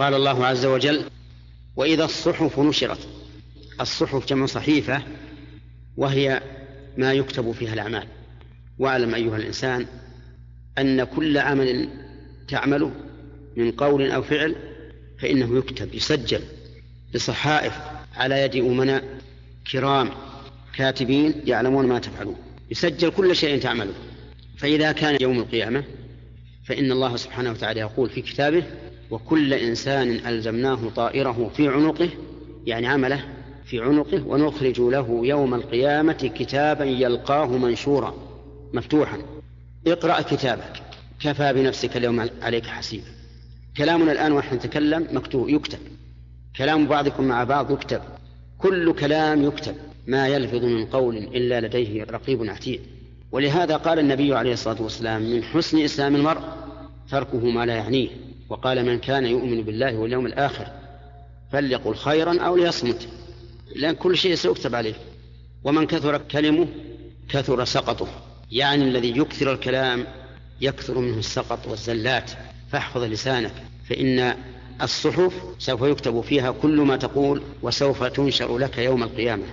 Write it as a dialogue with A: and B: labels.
A: قال الله عز وجل وإذا الصحف نشرت الصحف جمع صحيفة وهي ما يكتب فيها الأعمال. واعلم أيها الإنسان أن كل عمل تعمله من قول أو فعل فإنه يكتب يسجل بصحائف على يد أمناء كرام كاتبين يعلمون ما تفعلون. يسجل كل شيء تعمله. فإذا كان يوم القيامة فإن الله سبحانه وتعالى يقول في كتابه وكل إنسان ألزمناه طائره في عنقه يعني عمله في عنقه ونخرج له يوم القيامة كتابا يلقاه منشورا مفتوحا. اقرأ كتابك. كفى بنفسك اليوم عليك حسيبا. كلامنا الآن ونحن نتكلم مكتوب يكتب. كلام بعضكم مع بعض يكتب. كل كلام يكتب. ما يلفظ من قول إلا لديه رقيب عتيد. ولهذا قال النبي عليه الصلاة والسلام من حسن إسلام المرء تركه ما لا يعنيه. وقال من كان يؤمن بالله واليوم الآخر فليقل خيرا أو ليصمت. لأن كل شيء سيكتب عليه. ومن كثر كلمه كثر سقطه. يعني الذي يكثر الكلام يكثر منه السقط والزلات. فاحفظ لسانك فإن الصحف سوف يكتب فيها كل ما تقول وسوف تنشر لك يوم القيامة.